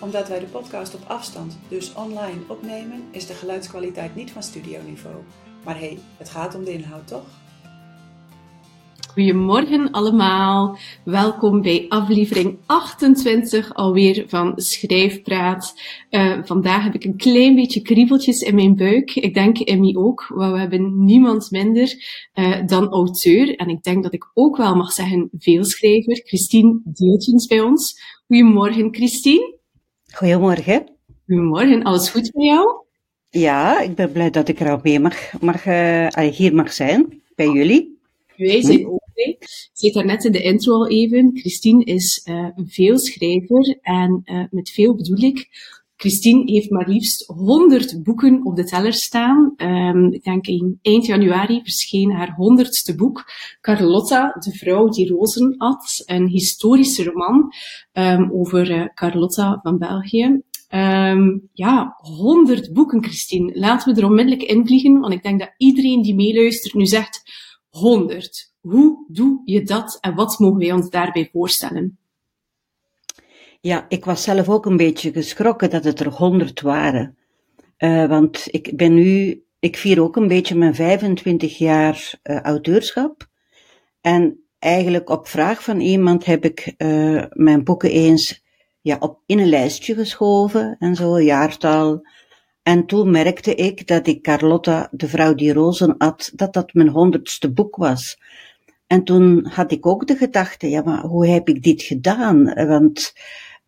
Omdat wij de podcast op afstand, dus online, opnemen, is de geluidskwaliteit niet van studioniveau. Maar hé, hey, het gaat om de inhoud, toch? Goedemorgen allemaal. Welkom bij aflevering 28 alweer van Schrijfpraat. Uh, vandaag heb ik een klein beetje kriebeltjes in mijn buik. Ik denk Emmy ook, want we hebben niemand minder uh, dan auteur. En ik denk dat ik ook wel mag zeggen veelschrijver. Christine Deeltjens bij ons. Goedemorgen Christine. Goedemorgen. Goedemorgen, alles goed met jou? Ja, ik ben blij dat ik er al mee mag, mag uh, hier mag zijn, bij jullie. Wij zijn ook blij. Ik zei daar net in de intro al even, Christine is uh, een veelschrijver en uh, met veel bedoel ik, Christine heeft maar liefst 100 boeken op de teller staan. Um, ik denk in eind januari verscheen haar honderdste boek, Carlotta, de vrouw die rozen at. Een historische roman um, over uh, Carlotta van België. Um, ja, 100 boeken, Christine. Laten we er onmiddellijk invliegen, want ik denk dat iedereen die meeluistert nu zegt 100. Hoe doe je dat en wat mogen wij ons daarbij voorstellen? Ja, ik was zelf ook een beetje geschrokken dat het er honderd waren. Uh, want ik ben nu, ik vier ook een beetje mijn 25 jaar uh, auteurschap. En eigenlijk op vraag van iemand heb ik uh, mijn boeken eens ja, op, in een lijstje geschoven en zo, een jaartal. En toen merkte ik dat ik Carlotta, de vrouw die rozen at, dat dat mijn honderdste boek was. En toen had ik ook de gedachte, ja, maar hoe heb ik dit gedaan? Want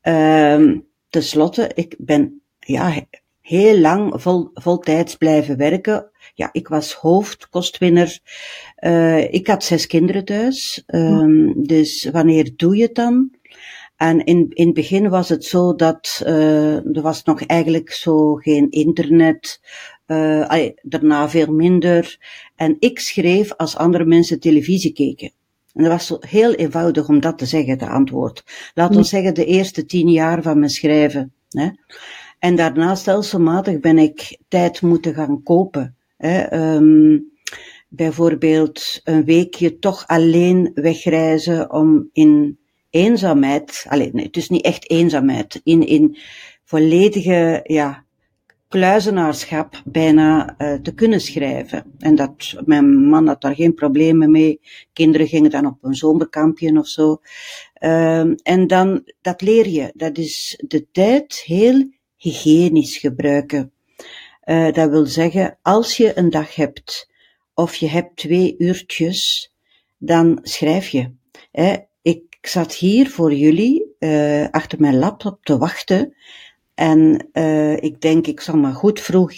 uh, tenslotte, ik ben ja, heel lang vol, voltijds blijven werken. Ja, ik was hoofdkostwinner. Uh, ik had zes kinderen thuis. Uh, dus wanneer doe je het dan? En in, in het begin was het zo dat uh, er was nog eigenlijk zo geen internet. Uh, daarna veel minder. En ik schreef als andere mensen televisie keken. En dat was heel eenvoudig om dat te zeggen, de antwoord. Laat ons zeggen de eerste tien jaar van mijn schrijven. Hè. En daarna stelselmatig ben ik tijd moeten gaan kopen. Hè. Um, bijvoorbeeld een weekje toch alleen wegreizen om in eenzaamheid, alleen, nee, het is niet echt eenzaamheid, in, in volledige, ja, kluizenaarschap bijna uh, te kunnen schrijven. En dat, mijn man had daar geen problemen mee. Kinderen gingen dan op een zomerkampje of zo. Uh, en dan, dat leer je. Dat is de tijd heel hygiënisch gebruiken. Uh, dat wil zeggen, als je een dag hebt, of je hebt twee uurtjes, dan schrijf je. Hè. Ik zat hier voor jullie, uh, achter mijn laptop te wachten, en uh, ik denk, ik zal maar goed vroeg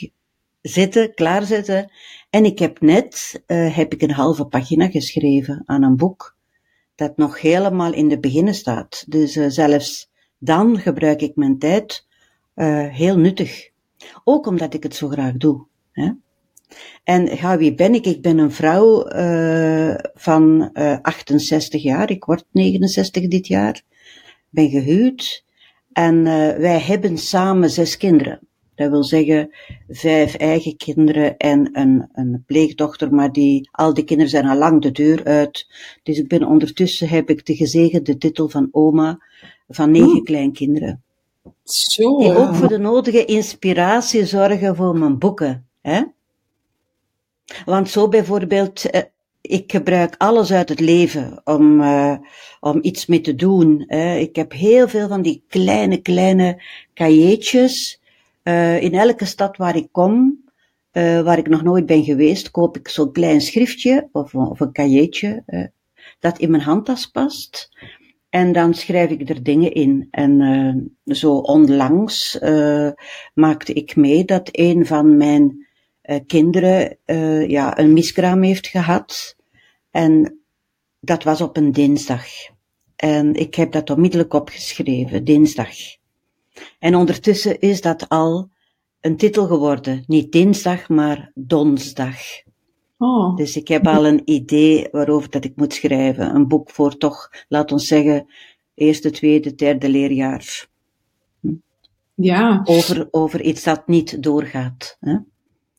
zitten, klaarzitten. En ik heb net, uh, heb ik een halve pagina geschreven aan een boek dat nog helemaal in de beginnen staat. Dus uh, zelfs dan gebruik ik mijn tijd heel nuttig. Ook omdat ik het zo graag doe. Hè? En ja, wie ben ik? Ik ben een vrouw van 68 jaar. Ik word 69 dit jaar. Ben gehuwd. En uh, wij hebben samen zes kinderen. Dat wil zeggen, vijf eigen kinderen en een, een pleegdochter, maar die, al die kinderen zijn al lang de deur uit. Dus ik ben ondertussen, heb ik de gezegende titel van oma van negen kleinkinderen. Zo. Die ook voor de nodige inspiratie zorgen voor mijn boeken. Hè? Want zo bijvoorbeeld, ik gebruik alles uit het leven om, uh, om iets mee te doen. Hè. Ik heb heel veel van die kleine, kleine cahiers. Uh, in elke stad waar ik kom, uh, waar ik nog nooit ben geweest, koop ik zo'n klein schriftje of, of een cahier dat in mijn handtas past. En dan schrijf ik er dingen in. En uh, zo onlangs uh, maakte ik mee dat een van mijn kinderen uh, ja, een miskraam heeft gehad. En dat was op een dinsdag. En ik heb dat onmiddellijk opgeschreven, dinsdag. En ondertussen is dat al een titel geworden. Niet dinsdag, maar donsdag. Oh. Dus ik heb al een idee waarover dat ik moet schrijven. Een boek voor toch, laat ons zeggen, eerste, tweede, derde leerjaar. Ja. Over, over iets dat niet doorgaat. Hè?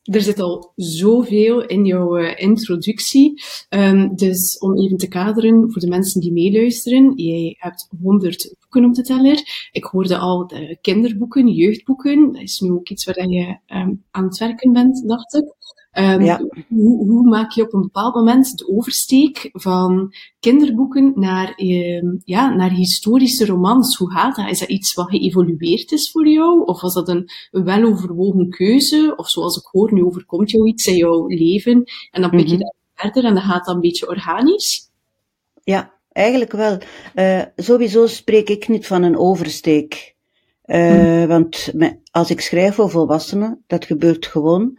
Er zit al zoveel in jouw uh, introductie. Um, dus om even te kaderen voor de mensen die meeluisteren. Jij hebt 100 boeken op de teller. Ik hoorde al de kinderboeken, jeugdboeken. Dat is nu ook iets waar je um, aan het werken bent, dacht ik. Um, ja. hoe, hoe, maak je op een bepaald moment de oversteek van kinderboeken naar, uh, ja, naar historische romans? Hoe gaat dat? Is dat iets wat geëvolueerd is voor jou? Of was dat een, een weloverwogen keuze? Of zoals ik hoor, nu overkomt jou iets in jouw leven en dan pik je mm -hmm. dat verder en dat gaat dan een beetje organisch? Ja, eigenlijk wel. Uh, sowieso spreek ik niet van een oversteek. Uh, mm. Want als ik schrijf voor volwassenen, dat gebeurt gewoon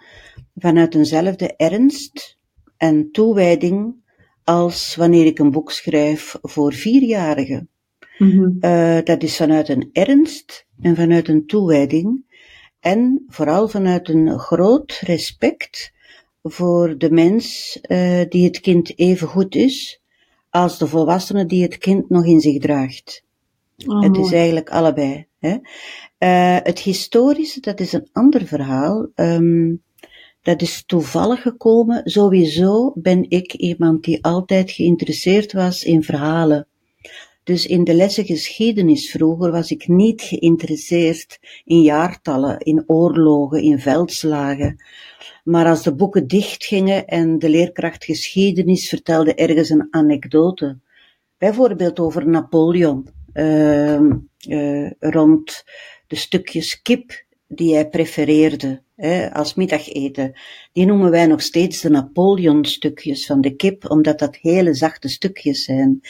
vanuit eenzelfde ernst en toewijding als wanneer ik een boek schrijf voor vierjarigen. Mm-hmm. Uh, dat is vanuit een ernst en vanuit een toewijding en vooral vanuit een groot respect voor de mens uh, die het kind even goed is als de volwassene die het kind nog in zich draagt. Oh, het is eigenlijk allebei. Hè? Uh, het historische, dat is een ander verhaal. Um, dat is toevallig gekomen. Sowieso ben ik iemand die altijd geïnteresseerd was in verhalen. Dus in de lessen geschiedenis vroeger was ik niet geïnteresseerd in jaartallen, in oorlogen, in veldslagen. Maar als de boeken dichtgingen en de leerkracht geschiedenis vertelde ergens een anekdote, bijvoorbeeld over Napoleon, uh, uh, rond de stukjes kip die hij prefereerde hè, als middageten, die noemen wij nog steeds de Napoleon-stukjes van de kip, omdat dat hele zachte stukjes zijn.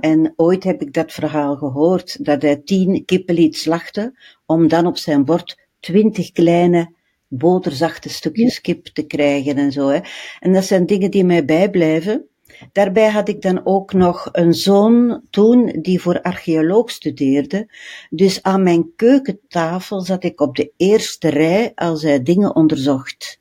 En ooit heb ik dat verhaal gehoord, dat hij tien kippen liet slachten, om dan op zijn bord twintig kleine boterzachte stukjes kip te krijgen en zo. Hè. En dat zijn dingen die mij bijblijven. Daarbij had ik dan ook nog een zoon toen die voor archeoloog studeerde. Dus aan mijn keukentafel zat ik op de eerste rij als hij dingen onderzocht.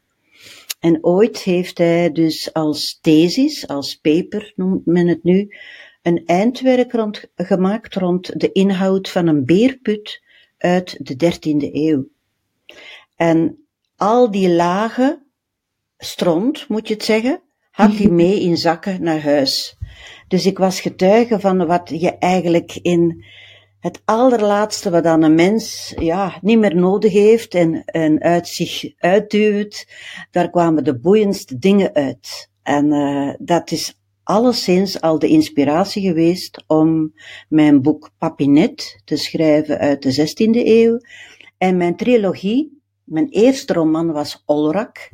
En ooit heeft hij dus als thesis, als paper noemt men het nu, een eindwerk rond, gemaakt rond de inhoud van een beerput uit de 13e eeuw. En al die lagen, stront moet je het zeggen, had hij mee in zakken naar huis. Dus ik was getuige van wat je eigenlijk in het allerlaatste wat dan een mens ja, niet meer nodig heeft en, en uit zich uitduwt, daar kwamen de boeiendste dingen uit. En uh, dat is alleszins al de inspiratie geweest om mijn boek Papinet te schrijven uit de 16e eeuw. En mijn trilogie, mijn eerste roman was Olrak,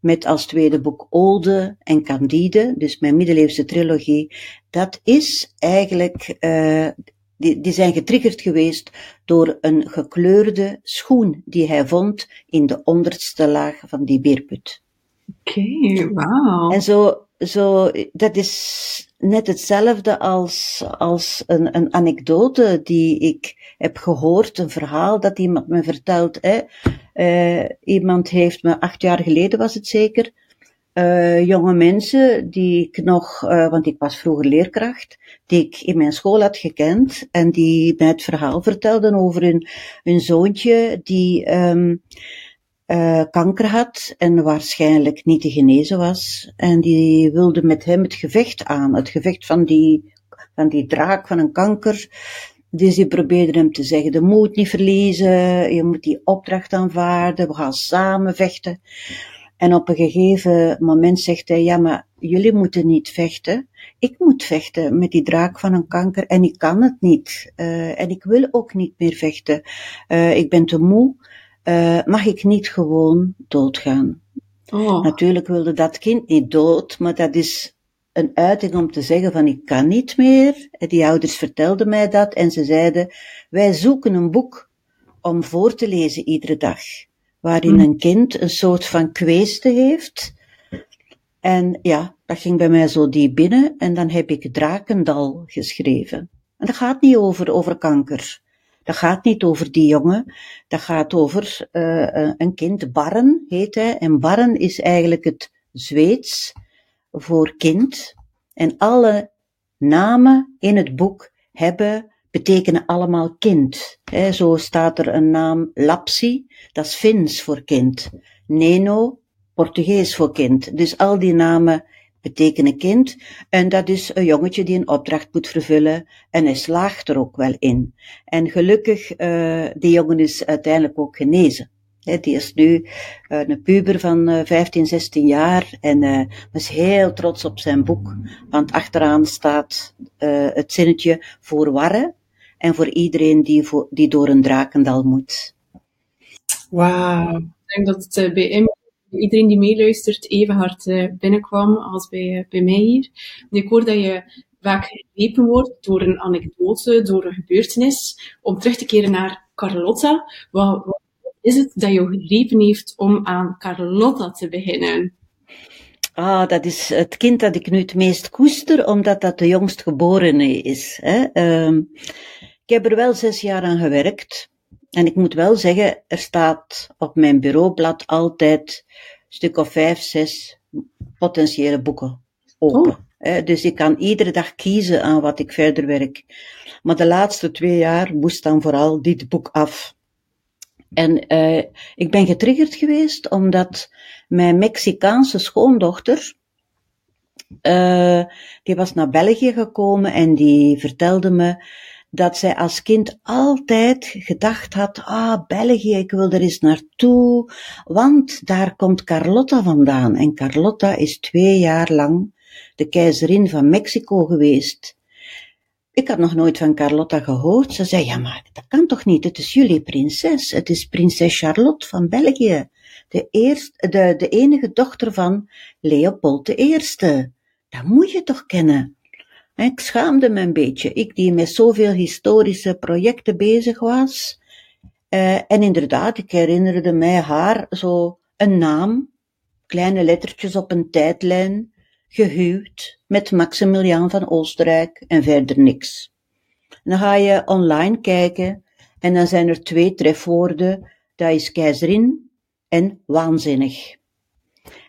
met als tweede boek Ode en Candide, dus mijn middeleeuwse trilogie, dat is eigenlijk, uh, die, die zijn getriggerd geweest door een gekleurde schoen die hij vond in de onderste laag van die beerput. Oké, okay, wauw. En zo, zo, dat is net hetzelfde als, als een, een anekdote die ik heb gehoord, een verhaal dat iemand me vertelt. Hè. Uh, iemand heeft me, acht jaar geleden was het zeker, uh, jonge mensen die ik nog, uh, want ik was vroeger leerkracht, die ik in mijn school had gekend en die mij het verhaal vertelden over hun, hun zoontje die um, uh, kanker had en waarschijnlijk niet te genezen was. En die wilde met hem het gevecht aan, het gevecht van die, van die draak van een kanker. Dus die probeerde hem te zeggen, de moed niet verliezen, je moet die opdracht aanvaarden, we gaan samen vechten. En op een gegeven moment zegt hij, ja, maar jullie moeten niet vechten. Ik moet vechten met die draak van een kanker en ik kan het niet. Uh, en ik wil ook niet meer vechten. Uh, ik ben te moe. Uh, mag ik niet gewoon doodgaan? Oh. Natuurlijk wilde dat kind niet dood, maar dat is een uiting om te zeggen van ik kan niet meer. Die ouders vertelden mij dat en ze zeiden, wij zoeken een boek om voor te lezen iedere dag, waarin mm. een kind een soort van kweeste heeft. En ja, dat ging bij mij zo diep binnen en dan heb ik Drakendal geschreven. En dat gaat niet over, over kanker. Dat gaat niet over die jongen. Dat gaat over uh, een kind, Barren heet hij. En Barren is eigenlijk het Zweeds voor kind. En alle namen in het boek hebben, betekenen allemaal kind. Zo staat er een naam Lapsi, dat is Fins voor kind. Neno, Portugees voor kind. Dus al die namen betekenen kind. En dat is een jongetje die een opdracht moet vervullen. En hij slaagt er ook wel in. En gelukkig, uh, die jongen is uiteindelijk ook genezen. He, die is nu uh, een puber van uh, 15, 16 jaar en uh, is heel trots op zijn boek. Want achteraan staat uh, het zinnetje voor warren en voor iedereen die, voor, die door een drakendal moet. Wauw. Ik denk dat het bij iedereen die meeluistert even hard uh, binnenkwam als bij, uh, bij mij hier. Ik hoor dat je vaak gegrepen wordt door een anekdote, door een gebeurtenis, om terug te keren naar Carlotta. Wat, is het dat jou gegrepen heeft om aan Carlotta te beginnen? Ah, dat is het kind dat ik nu het meest koester, omdat dat de jongst geborene is. Hè. Uh, ik heb er wel zes jaar aan gewerkt. En ik moet wel zeggen, er staat op mijn bureaublad altijd een stuk of vijf, zes potentiële boeken open. Oh. Dus ik kan iedere dag kiezen aan wat ik verder werk. Maar de laatste twee jaar moest dan vooral dit boek af. En uh, ik ben getriggerd geweest omdat mijn Mexicaanse schoondochter, uh, die was naar België gekomen en die vertelde me dat zij als kind altijd gedacht had, ah, België, ik wil er eens naartoe, want daar komt Carlotta vandaan. En Carlotta is twee jaar lang de keizerin van Mexico geweest. Ik had nog nooit van Carlotta gehoord. Ze zei, ja, maar dat kan toch niet? Het is jullie prinses. Het is prinses Charlotte van België. De, eerste, de, de enige dochter van Leopold I. Dat moet je toch kennen? Ik schaamde me een beetje, ik die met zoveel historische projecten bezig was. Uh, en inderdaad, ik herinnerde mij haar zo een naam, kleine lettertjes op een tijdlijn, gehuwd met Maximiliaan van Oostenrijk en verder niks. Dan ga je online kijken en dan zijn er twee trefwoorden, dat is keizerin en waanzinnig.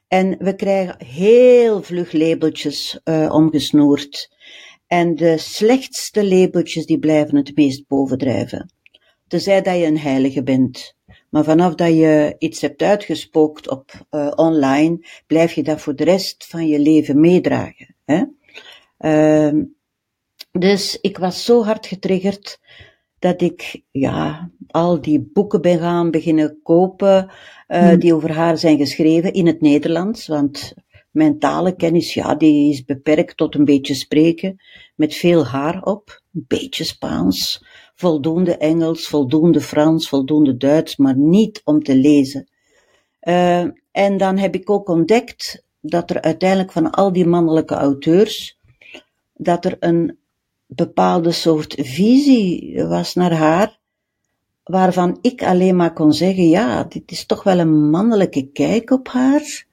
En we krijgen heel vlug labeltjes uh, omgesnoerd. En de slechtste labeltjes die blijven het meest bovendrijven. Tenzij dat je een heilige bent. Maar vanaf dat je iets hebt uitgespookt op uh, online, blijf je dat voor de rest van je leven meedragen. Hè? Uh, dus ik was zo hard getriggerd dat ik ja, al die boeken ben gaan beginnen kopen uh, hmm. die over haar zijn geschreven in het Nederlands. Want mijn talenkennis, ja, die is beperkt tot een beetje spreken, met veel haar op, een beetje Spaans, voldoende Engels, voldoende Frans, voldoende Duits, maar niet om te lezen. Uh, en dan heb ik ook ontdekt dat er uiteindelijk van al die mannelijke auteurs, dat er een bepaalde soort visie was naar haar, waarvan ik alleen maar kon zeggen, ja, dit is toch wel een mannelijke kijk op haar.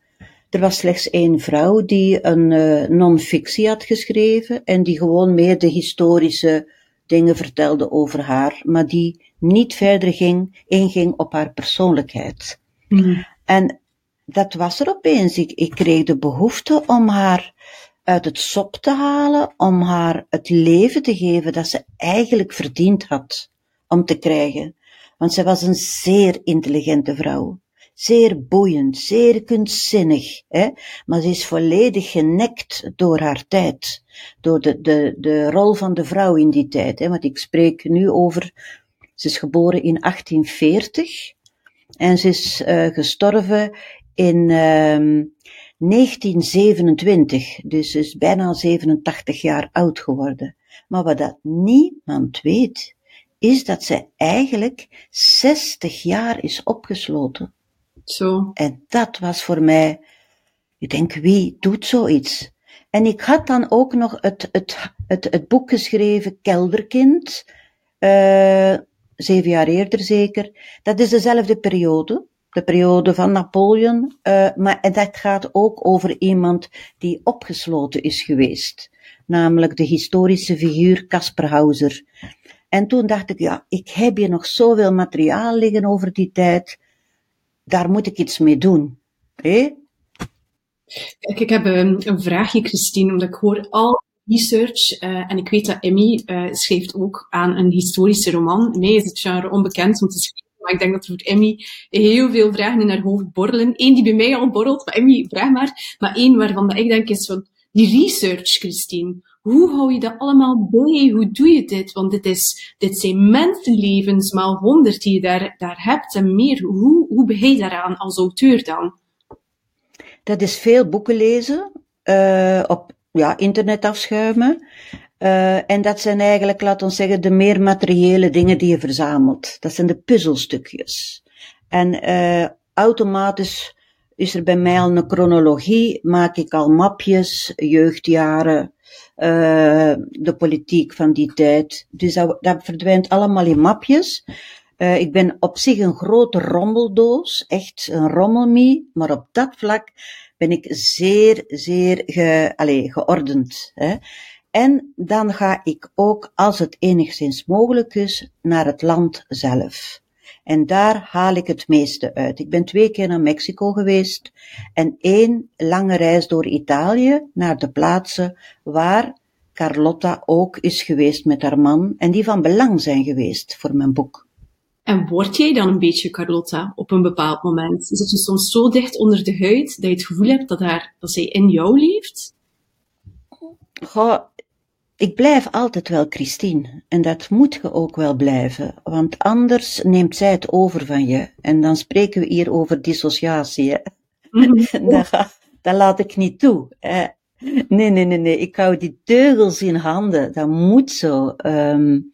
Er was slechts één vrouw die een uh, non-fictie had geschreven en die gewoon meer de historische dingen vertelde over haar, maar die niet verder ging, inging op haar persoonlijkheid. Mm. En dat was er opeens. Ik, ik kreeg de behoefte om haar uit het sop te halen, om haar het leven te geven dat ze eigenlijk verdiend had om te krijgen. Want zij was een zeer intelligente vrouw. Zeer boeiend, zeer kunstzinnig, hè? maar ze is volledig genekt door haar tijd. Door de, de, de rol van de vrouw in die tijd. Hè? Want ik spreek nu over, ze is geboren in 1840 en ze is uh, gestorven in uh, 1927. Dus ze is bijna 87 jaar oud geworden. Maar wat dat niemand weet, is dat ze eigenlijk 60 jaar is opgesloten. Zo. En dat was voor mij, ik denk, wie doet zoiets? En ik had dan ook nog het, het, het, het boek geschreven, Kelderkind, uh, zeven jaar eerder zeker. Dat is dezelfde periode, de periode van Napoleon, uh, maar dat gaat ook over iemand die opgesloten is geweest. Namelijk de historische figuur Caspar Hauser. En toen dacht ik, ja, ik heb hier nog zoveel materiaal liggen over die tijd. Daar moet ik iets mee doen. Hé? Kijk, ik heb een, een vraagje, Christine, omdat ik hoor al research. Uh, en ik weet dat Emmy uh, schrijft ook aan een historische roman. Mij is het genre onbekend om te schrijven, maar ik denk dat er voor Emmy heel veel vragen in haar hoofd borrelen. Eén die bij mij al borrelt, maar Emmy, vraag maar. Maar één waarvan dat ik denk is van, die research, Christine. Hoe hou je dat allemaal bij? Hoe doe je dit? Want dit, is, dit zijn mensenlevens, maal honderd die je daar, daar hebt en meer. Hoe, hoe begin je daaraan als auteur dan? Dat is veel boeken lezen, uh, op ja, internet afschuimen. Uh, en dat zijn eigenlijk, laten we zeggen, de meer materiële dingen die je verzamelt. Dat zijn de puzzelstukjes. En uh, automatisch is er bij mij al een chronologie, maak ik al mapjes, jeugdjaren, uh, de politiek van die tijd. Dus dat, verdwijnt allemaal in mapjes. Uh, ik ben op zich een grote rommeldoos, echt een rommelmie, maar op dat vlak ben ik zeer, zeer ge, allez, geordend. Hè. En dan ga ik ook, als het enigszins mogelijk is, naar het land zelf. En daar haal ik het meeste uit. Ik ben twee keer naar Mexico geweest en één lange reis door Italië naar de plaatsen waar Carlotta ook is geweest met haar man en die van belang zijn geweest voor mijn boek. En word jij dan een beetje Carlotta op een bepaald moment? Zit je soms zo dicht onder de huid dat je het gevoel hebt dat, haar, dat zij in jou leeft? Goh, ik blijf altijd wel Christine. En dat moet je ook wel blijven. Want anders neemt zij het over van je. En dan spreken we hier over dissociatie. Hè? Dat, dat, laat ik niet toe. Hè? Nee, nee, nee, nee. Ik hou die teugels in handen. Dat moet zo. Um,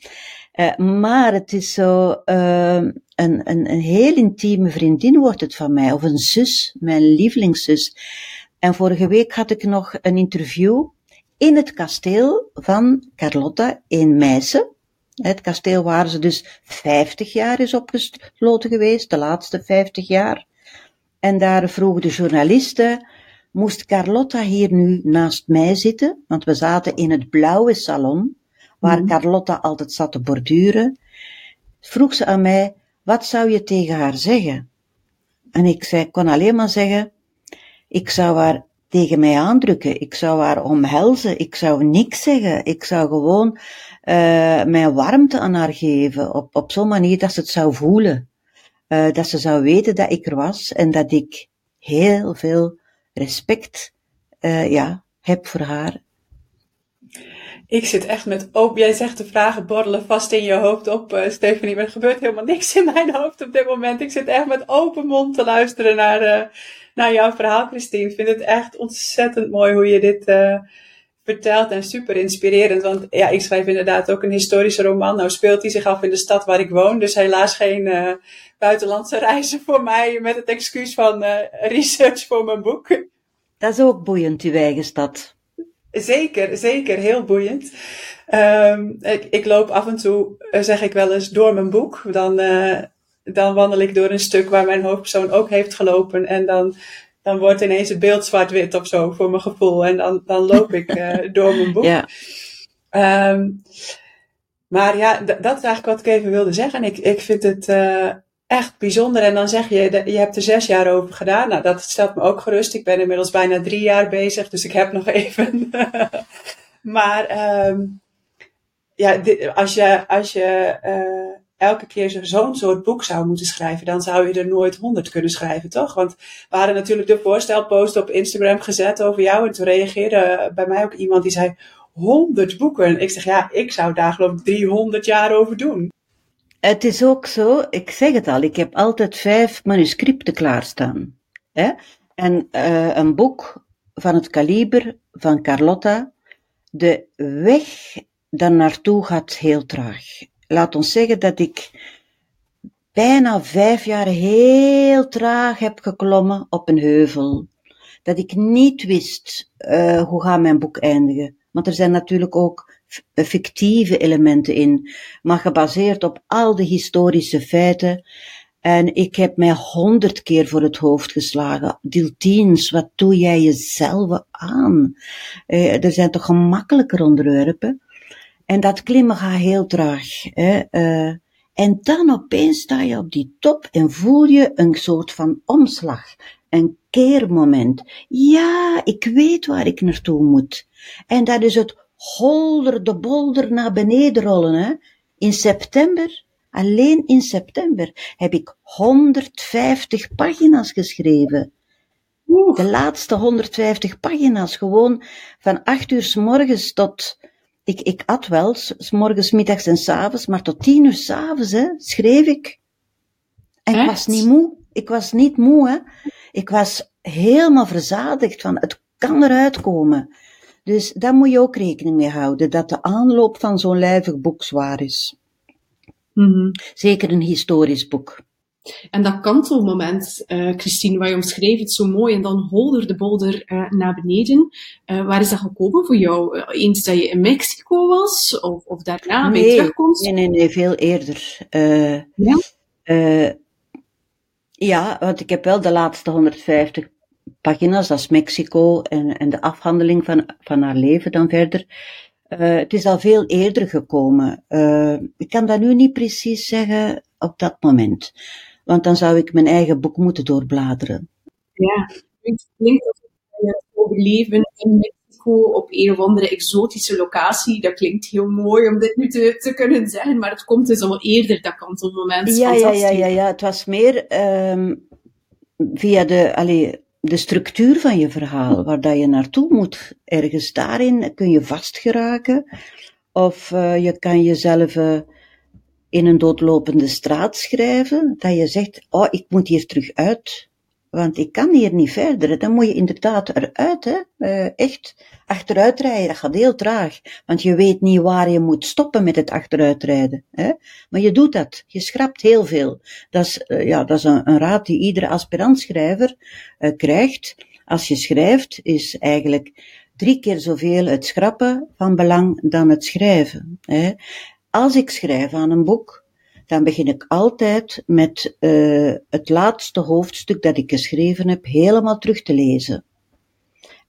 uh, maar het is zo, uh, een, een, een heel intieme vriendin wordt het van mij. Of een zus, mijn lievelingszus. En vorige week had ik nog een interview in het kasteel van Carlotta in Meissen. Het kasteel waar ze dus 50 jaar is opgesloten geweest, de laatste 50 jaar. En daar vroegen de journalisten, moest Carlotta hier nu naast mij zitten? Want we zaten in het blauwe salon, waar mm. Carlotta altijd zat te borduren. Vroeg ze aan mij, wat zou je tegen haar zeggen? En ik zei, kon alleen maar zeggen, ik zou haar tegen mij aandrukken. Ik zou haar omhelzen. Ik zou niks zeggen. Ik zou gewoon uh, mijn warmte aan haar geven. Op, op zo'n manier dat ze het zou voelen. Uh, dat ze zou weten dat ik er was en dat ik heel veel respect uh, ja, heb voor haar. Ik zit echt met open. Jij zegt de vragen borrelen vast in je hoofd op, uh, Stephanie. Maar er gebeurt helemaal niks in mijn hoofd op dit moment. Ik zit echt met open mond te luisteren naar, naar jouw verhaal, Christine. Ik vind het echt ontzettend mooi hoe je dit uh, vertelt en super inspirerend. Want ja, ik schrijf inderdaad ook een historische roman. Nou speelt hij zich af in de stad waar ik woon. Dus helaas geen uh, buitenlandse reizen voor mij met het excuus van uh, research voor mijn boek. Dat is ook boeiend, uw eigen stad. Zeker, zeker. Heel boeiend. Um, ik, ik loop af en toe, zeg ik wel eens, door mijn boek. Dan dan wandel ik door een stuk waar mijn hoofdpersoon ook heeft gelopen. En dan, dan wordt ineens het beeld zwart-wit of zo, voor mijn gevoel. En dan, dan loop ik uh, door mijn boek. Ja. Um, maar ja, dat is eigenlijk wat ik even wilde zeggen. Ik, ik vind het uh, echt bijzonder. En dan zeg je, je hebt er zes jaar over gedaan. Nou, dat stelt me ook gerust. Ik ben inmiddels bijna drie jaar bezig, dus ik heb nog even. maar um, ja, als je, als je uh, elke keer zo'n soort boek zou moeten schrijven, dan zou je er nooit honderd kunnen schrijven, toch? Want we hadden natuurlijk de voorstelpost op Instagram gezet over jou. En toen reageerde bij mij ook iemand die zei: 100 boeken. Ik zeg ja, ik zou daar geloof ik 300 jaar over doen. Het is ook zo, ik zeg het al, ik heb altijd vijf manuscripten klaarstaan. Hè? En uh, een boek van het kaliber van Carlotta, de weg daar naartoe gaat heel traag laat ons zeggen dat ik bijna vijf jaar heel traag heb geklommen op een heuvel. Dat ik niet wist uh, hoe gaat mijn boek eindigen. Want er zijn natuurlijk ook fictieve elementen in, maar gebaseerd op al de historische feiten. En ik heb mij honderd keer voor het hoofd geslagen. Diltiens, wat doe jij jezelf aan? Uh, er zijn toch gemakkelijker onderwerpen? En dat klimmen gaat heel traag. Hè? Uh, en dan opeens sta je op die top en voel je een soort van omslag. Een keermoment. Ja, ik weet waar ik naartoe moet. En dat is het holder de bolder naar beneden rollen. Hè? In september, alleen in september, heb ik 150 pagina's geschreven. De laatste 150 pagina's, gewoon van 8 uur s morgens tot ik, ik at wel, s morgens, middags en s avonds, maar tot tien uur s'avonds hè, schreef ik. En ik was niet moe. Ik was niet moe, hè. Ik was helemaal verzadigd van, het kan eruit komen. Dus daar moet je ook rekening mee houden, dat de aanloop van zo'n lijvig boek zwaar is. Mm Zeker een historisch boek. En dat kantelmoment, uh, Christine, waar je omschreef het zo mooi, en dan holder de bolder uh, naar beneden. Uh, waar is dat gekomen voor jou? Eens dat je in Mexico was, of, of daarna nee, bij terugkomst? Nee, nee, nee, veel eerder. ja? ja, want ik heb wel de laatste 150 pagina's, dat is Mexico, en, en de afhandeling van, van haar leven dan verder. het is al veel eerder gekomen. ik kan dat nu niet precies zeggen op dat moment want dan zou ik mijn eigen boek moeten doorbladeren. Ja, het klinkt alsof je overleven in Mexico op een of andere exotische locatie. Dat klinkt heel mooi om dit nu te, te kunnen zeggen, maar het komt dus al eerder, dat kantelmoment. Ja, ja, ja, ja, ja, het was meer um, via de, allee, de structuur van je verhaal, waar dat je naartoe moet. Ergens daarin kun je vastgeraken, of uh, je kan jezelf... Uh, in een doodlopende straat schrijven, dat je zegt, oh, ik moet hier terug uit, want ik kan hier niet verder. Dan moet je inderdaad eruit, hè. Uh, echt achteruitrijden, dat gaat heel traag, want je weet niet waar je moet stoppen met het achteruitrijden. Hè. Maar je doet dat, je schrapt heel veel. Dat is, uh, ja, dat is een, een, raad die iedere aspirantschrijver uh, krijgt. Als je schrijft, is eigenlijk drie keer zoveel het schrappen van belang dan het schrijven. Hè. Als ik schrijf aan een boek, dan begin ik altijd met uh, het laatste hoofdstuk dat ik geschreven heb helemaal terug te lezen.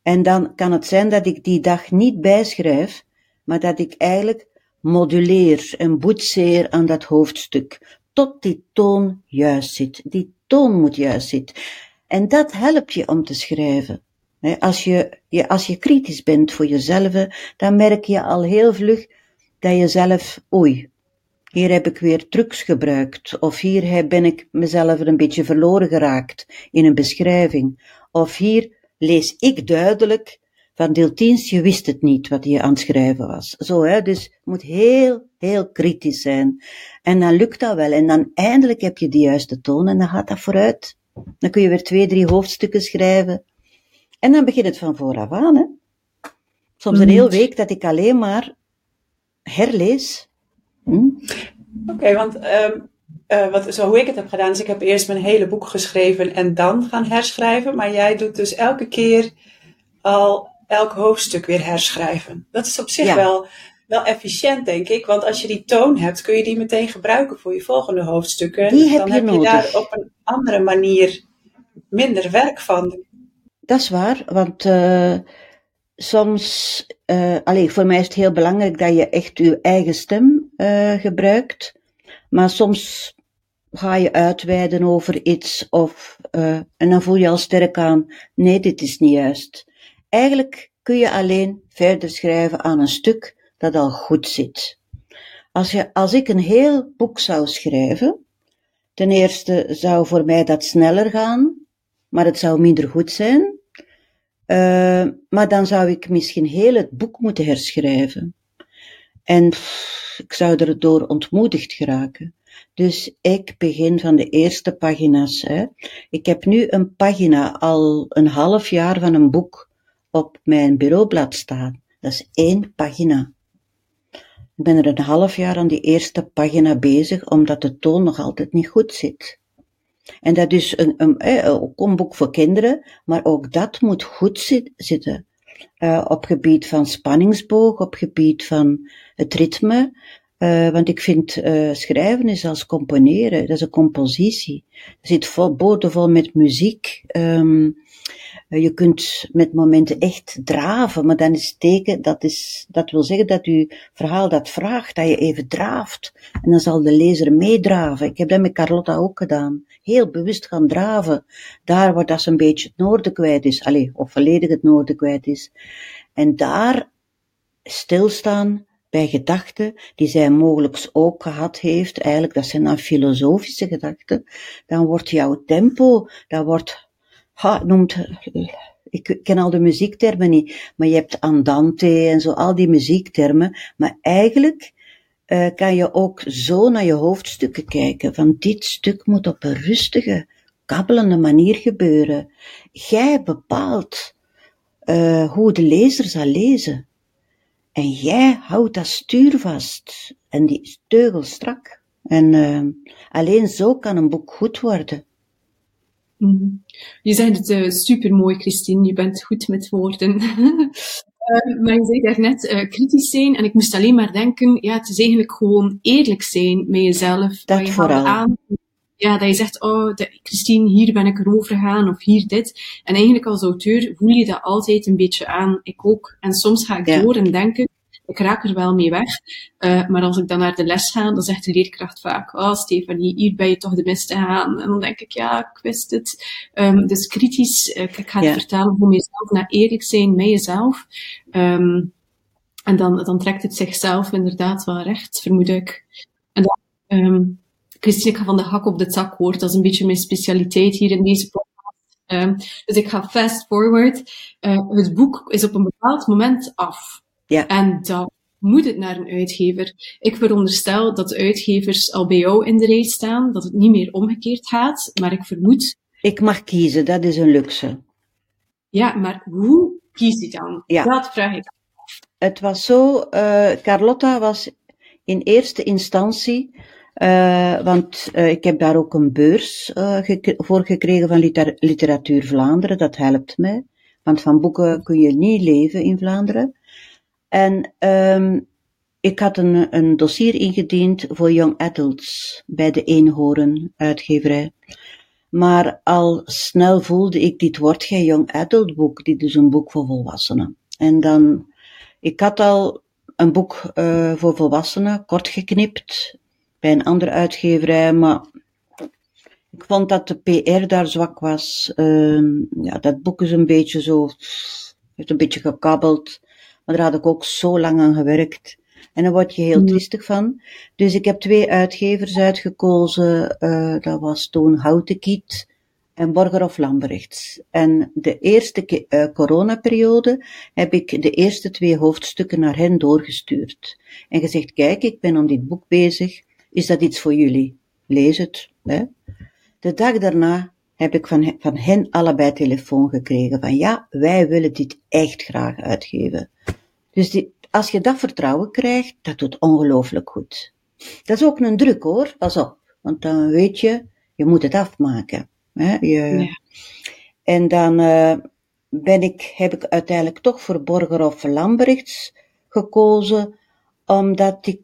En dan kan het zijn dat ik die dag niet bijschrijf, maar dat ik eigenlijk moduleer en boetseer aan dat hoofdstuk, tot die toon juist zit. Die toon moet juist zitten. En dat helpt je om te schrijven. Als je, als je kritisch bent voor jezelf, dan merk je al heel vlug dat je zelf, oei, hier heb ik weer trucs gebruikt, of hier ben ik mezelf een beetje verloren geraakt in een beschrijving, of hier lees ik duidelijk van Deeltiens, je wist het niet wat je aan het schrijven was. Zo, hè, dus je moet heel, heel kritisch zijn. En dan lukt dat wel, en dan eindelijk heb je de juiste toon, en dan gaat dat vooruit. Dan kun je weer twee, drie hoofdstukken schrijven. En dan begint het van vooraf aan, hè. Soms een heel week dat ik alleen maar herlees. Hm? Oké, want um, uh, wat, zo hoe ik het heb gedaan, is ik heb eerst mijn hele boek geschreven en dan gaan herschrijven. Maar jij doet dus elke keer al elk hoofdstuk weer herschrijven. Dat is op zich wel, wel efficiënt, denk ik. Want als je die toon hebt, kun je die meteen gebruiken voor je volgende hoofdstukken. Die heb dan je heb nodig. je daar op een andere manier minder werk van. Dat is waar, want uh, soms, uh, allee, voor mij is het heel belangrijk dat je echt je eigen stem uh, gebruikt. Maar soms ga je uitweiden over iets of, uh, en dan voel je al sterk aan, nee, dit is niet juist. Eigenlijk kun je alleen verder schrijven aan een stuk dat al goed zit. Als, je, als ik een heel boek zou schrijven, ten eerste zou voor mij dat sneller gaan, maar het zou minder goed zijn. Uh, maar dan zou ik misschien heel het boek moeten herschrijven. En ik zou erdoor ontmoedigd geraken. Dus ik begin van de eerste pagina's. Hè. Ik heb nu een pagina al een half jaar van een boek op mijn bureaublad staan. Dat is één pagina. Ik ben er een half jaar aan die eerste pagina bezig, omdat de toon nog altijd niet goed zit. En dat is een, een, een, een boek voor kinderen, maar ook dat moet goed zit, zitten. Uh, op gebied van spanningsboog, op gebied van het ritme. Uh, want ik vind schrijven is als componeren, dat is een compositie. Er zit vol, met muziek. Um, je kunt met momenten echt draven, maar dan is teken, dat, is, dat wil zeggen dat uw verhaal dat vraagt, dat je even draaft. En dan zal de lezer meedraven. Ik heb dat met Carlotta ook gedaan. Heel bewust gaan draven. Daar waar dat een beetje het noorden kwijt is. Allee, of volledig het noorden kwijt is. En daar stilstaan bij gedachten die zij mogelijk ook gehad heeft. Eigenlijk, dat zijn dan filosofische gedachten. Dan wordt jouw tempo, dat wordt ha, noemt, ik ken al de muziektermen niet, maar je hebt andante en zo, al die muziektermen. Maar eigenlijk uh, kan je ook zo naar je hoofdstukken kijken. Van dit stuk moet op een rustige, kabbelende manier gebeuren. Jij bepaalt uh, hoe de lezer zal lezen. En jij houdt dat stuur vast en die teugel strak. En uh, alleen zo kan een boek goed worden. Mhm. Je zegt het uh, super mooi, Christine. Je bent goed met woorden. uh, maar je zei daarnet uh, kritisch zijn en ik moest alleen maar denken, ja, het is eigenlijk gewoon eerlijk zijn met jezelf. Dat je vooral. Aan, ja, dat je zegt, oh, de, Christine, hier ben ik erover gegaan of hier dit. En eigenlijk als auteur voel je dat altijd een beetje aan. Ik ook. En soms ga ik ja. door en denken, ik raak er wel mee weg. Uh, maar als ik dan naar de les ga, dan zegt de leerkracht vaak, oh Stefanie, hier ben je toch de beste aan. En dan denk ik, ja, ik wist het. Um, dus kritisch, uh, ik ga het ja. vertellen hoe jezelf, naar eerlijk zijn met jezelf. Um, en dan, dan trekt het zichzelf inderdaad wel recht, vermoed ik. En dan, um, Christine, ik ga van de hak op de tak hoort. Dat is een beetje mijn specialiteit hier in deze podcast. Um, dus ik ga fast forward. Uh, het boek is op een bepaald moment af. Ja. En dan moet het naar een uitgever. Ik veronderstel dat de uitgevers al bij jou in de rij staan, dat het niet meer omgekeerd gaat, maar ik vermoed... Ik mag kiezen, dat is een luxe. Ja, maar hoe kies je dan? Ja. Dat vraag ik Het was zo, uh, Carlotta was in eerste instantie, uh, want uh, ik heb daar ook een beurs voor gekregen van Liter Literatuur Vlaanderen, dat helpt mij. Want van boeken kun je niet leven in Vlaanderen. En um, ik had een, een dossier ingediend voor young adults bij de Eenhoorn uitgeverij. Maar al snel voelde ik, dit wordt geen young adult boek, dit is een boek voor volwassenen. En dan, ik had al een boek uh, voor volwassenen, kort geknipt, bij een andere uitgeverij, maar ik vond dat de PR daar zwak was. Uh, ja, dat boek is een beetje zo, heeft een beetje gekabbeld. Maar daar had ik ook zo lang aan gewerkt. En daar word je heel mm. triestig van. Dus ik heb twee uitgevers uitgekozen. Uh, dat was toen Houtenkiet en Borger of Lambrechts. En de eerste uh, coronaperiode heb ik de eerste twee hoofdstukken naar hen doorgestuurd. En gezegd, kijk, ik ben om dit boek bezig. Is dat iets voor jullie? Lees het. Hè? De dag daarna heb ik van, van hen allebei telefoon gekregen van ja, wij willen dit echt graag uitgeven. Dus die, als je dat vertrouwen krijgt, dat doet ongelooflijk goed. Dat is ook een druk hoor, pas op. Want dan weet je, je moet het afmaken. Hè? Je, ja. En dan uh, ben ik, heb ik uiteindelijk toch voor Borgerhoff Lambrechts gekozen, omdat ik